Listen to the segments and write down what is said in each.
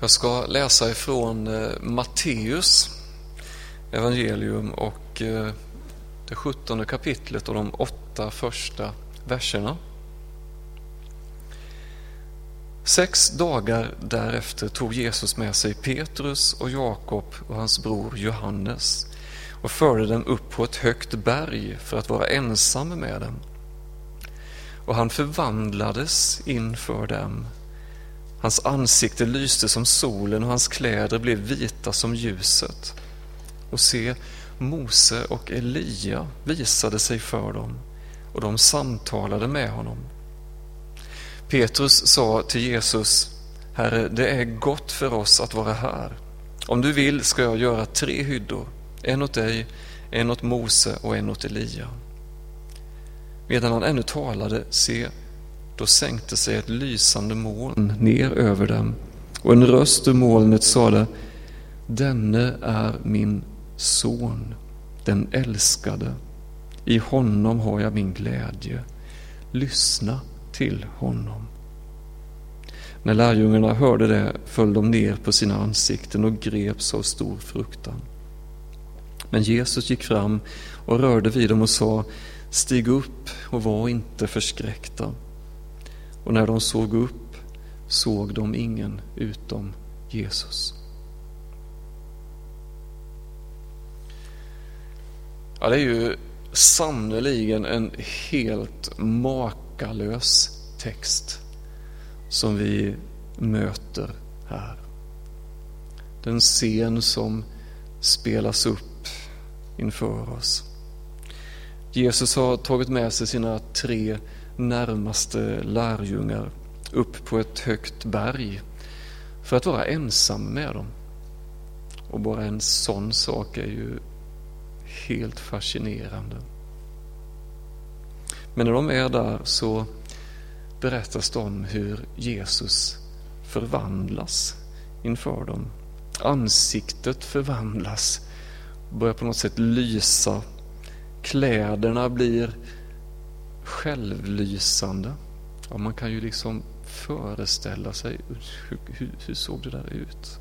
Jag ska läsa ifrån eh, Matteus evangelium och eh, det sjuttonde kapitlet och de åtta första verserna. Sex dagar därefter tog Jesus med sig Petrus och Jakob och hans bror Johannes och förde dem upp på ett högt berg för att vara ensam med dem. Och han förvandlades inför dem Hans ansikte lyste som solen och hans kläder blev vita som ljuset. Och se, Mose och Elia visade sig för dem och de samtalade med honom. Petrus sa till Jesus, Herre, det är gott för oss att vara här. Om du vill ska jag göra tre hyddor, en åt dig, en åt Mose och en åt Elia. Medan han ännu talade, se, då sänkte sig ett lysande moln ner över dem och en röst ur molnet sade Denne är min son, den älskade. I honom har jag min glädje. Lyssna till honom. När lärjungarna hörde det föll de ner på sina ansikten och greps av stor fruktan. Men Jesus gick fram och rörde vid dem och sa Stig upp och var inte förskräckta. Och när de såg upp såg de ingen utom Jesus. Ja, det är ju sannerligen en helt makalös text som vi möter här. Den scen som spelas upp inför oss. Jesus har tagit med sig sina tre närmaste lärjungar upp på ett högt berg för att vara ensam med dem. Och bara en sån sak är ju helt fascinerande. Men när de är där så berättas det om hur Jesus förvandlas inför dem. Ansiktet förvandlas, börjar på något sätt lysa. Kläderna blir självlysande. Ja, man kan ju liksom föreställa sig hur, hur, hur såg det där ut?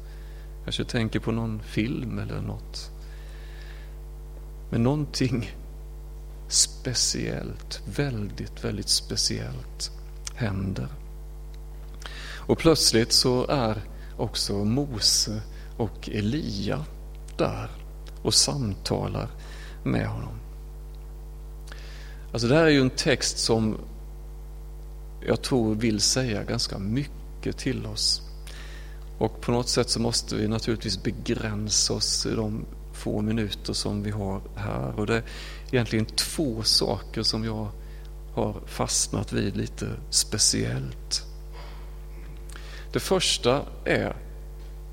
Kanske tänker på någon film eller något. Men någonting speciellt, väldigt, väldigt speciellt händer. Och plötsligt så är också Mose och Elia där och samtalar med honom. Alltså det här är ju en text som jag tror vill säga ganska mycket till oss. Och på något sätt så måste vi naturligtvis begränsa oss i de få minuter som vi har här. Och det är egentligen två saker som jag har fastnat vid lite speciellt. Det första är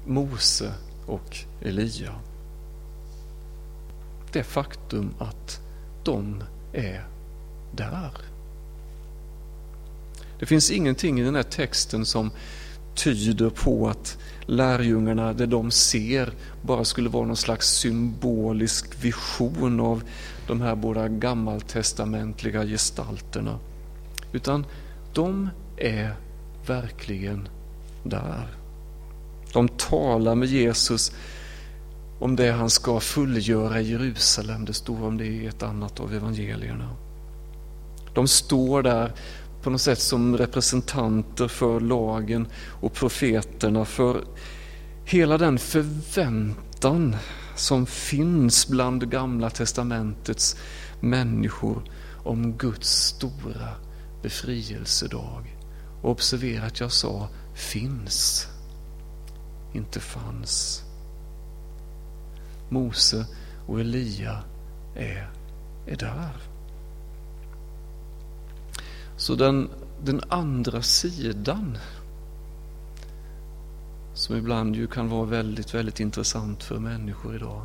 Mose och Elia. Det faktum att de är där. Det finns ingenting i den här texten som tyder på att lärjungarna, det de ser, bara skulle vara någon slags symbolisk vision av de här båda gammaltestamentliga gestalterna. Utan de är verkligen där. De talar med Jesus om det han ska fullgöra i Jerusalem. Det står om det i ett annat av evangelierna. De står där på något sätt som representanter för lagen och profeterna, för hela den förväntan som finns bland gamla testamentets människor om Guds stora befrielsedag. Och observera att jag sa finns, inte fanns. Mose och Elia är, är där. Så den, den andra sidan som ibland ju kan vara väldigt, väldigt intressant för människor idag.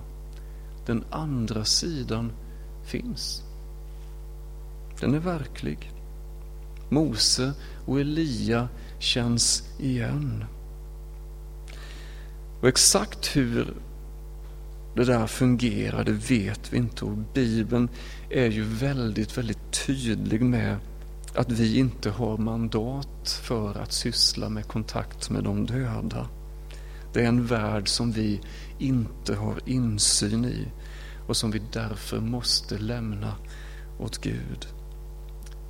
Den andra sidan finns. Den är verklig. Mose och Elia känns igen. Och exakt hur det där fungerar, det vet vi inte. Och Bibeln är ju väldigt, väldigt tydlig med att vi inte har mandat för att syssla med kontakt med de döda. Det är en värld som vi inte har insyn i och som vi därför måste lämna åt Gud.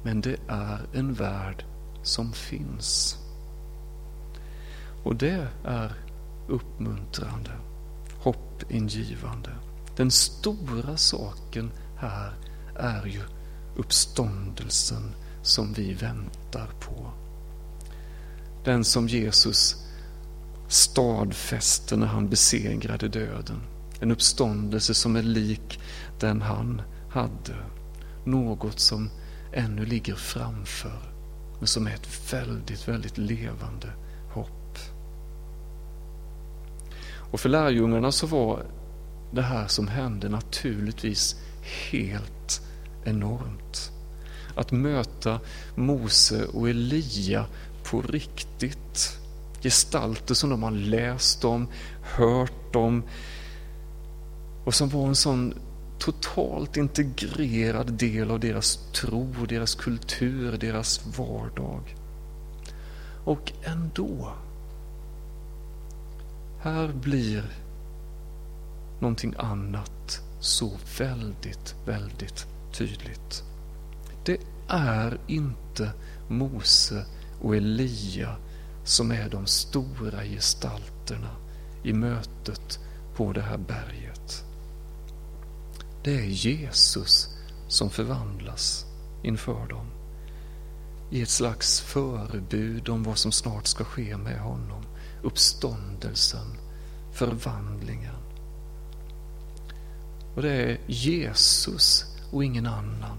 Men det är en värld som finns. Och det är uppmuntrande, hoppingivande. Den stora saken här är ju uppståndelsen som vi väntar på. Den som Jesus stadfäste när han besegrade döden. En uppståndelse som är lik den han hade. Något som ännu ligger framför, men som är ett väldigt, väldigt levande hopp. Och för lärjungarna så var det här som hände naturligtvis helt enormt. Att möta Mose och Elia på riktigt. Gestalter som de har läst om, hört om och som var en sån totalt integrerad del av deras tro, deras kultur, deras vardag. Och ändå, här blir någonting annat så väldigt, väldigt tydligt. Det är inte Mose och Elia som är de stora gestalterna i mötet på det här berget. Det är Jesus som förvandlas inför dem i ett slags förebud om vad som snart ska ske med honom. Uppståndelsen, förvandlingen. Och det är Jesus och ingen annan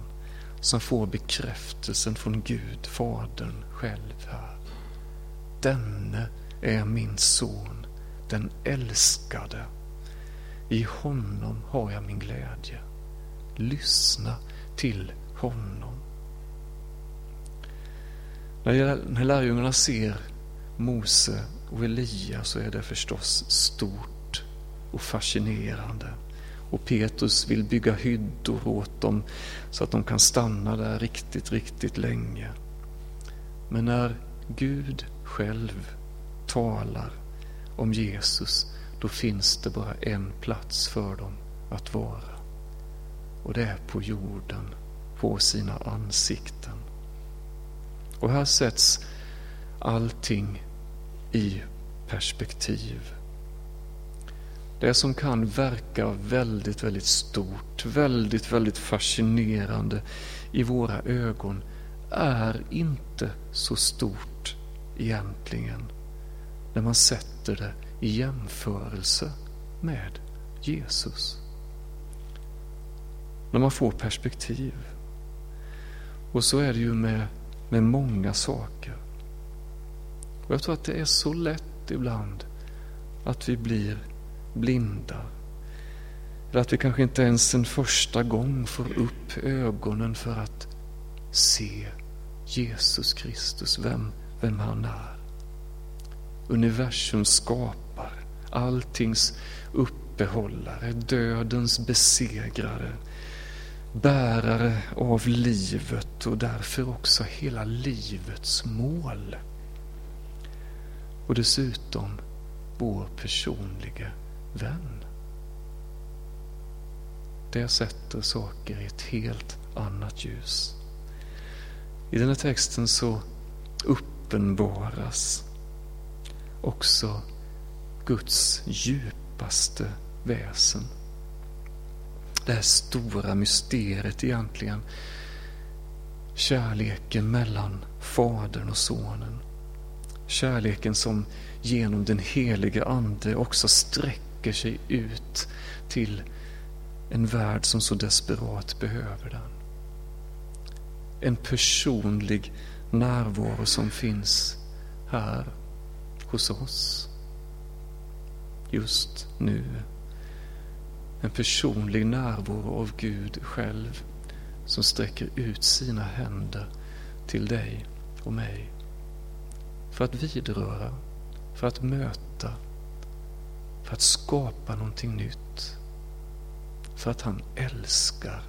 som får bekräftelsen från Gud, Fadern själv här. Denne är min son, den älskade. I honom har jag min glädje. Lyssna till honom. När lärjungarna ser Mose och Elia så är det förstås stort och fascinerande. Och Petrus vill bygga hyddor åt dem så att de kan stanna där riktigt, riktigt länge. Men när Gud själv talar om Jesus, då finns det bara en plats för dem att vara. Och det är på jorden, på sina ansikten. Och här sätts allting i perspektiv. Det som kan verka väldigt, väldigt stort, väldigt, väldigt fascinerande i våra ögon är inte så stort egentligen när man sätter det i jämförelse med Jesus. När man får perspektiv. Och så är det ju med, med många saker. Och jag tror att det är så lätt ibland att vi blir blinda. Eller att vi kanske inte ens en första gång får upp ögonen för att se Jesus Kristus, vem, vem han är. Universum skapar, alltings uppehållare, dödens besegrare, bärare av livet och därför också hela livets mål. Och dessutom vår personliga vän. Det sätter saker i ett helt annat ljus. I den här texten så uppenbaras också Guds djupaste väsen. Det här stora mysteriet egentligen. Kärleken mellan Fadern och Sonen. Kärleken som genom den helige Ande också sträcker sträcker sig ut till en värld som så desperat behöver den. En personlig närvaro som finns här hos oss. Just nu. En personlig närvaro av Gud själv som sträcker ut sina händer till dig och mig. För att vidröra, för att möta, för att skapa någonting nytt. För att han älskar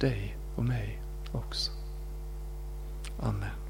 dig och mig också. Amen.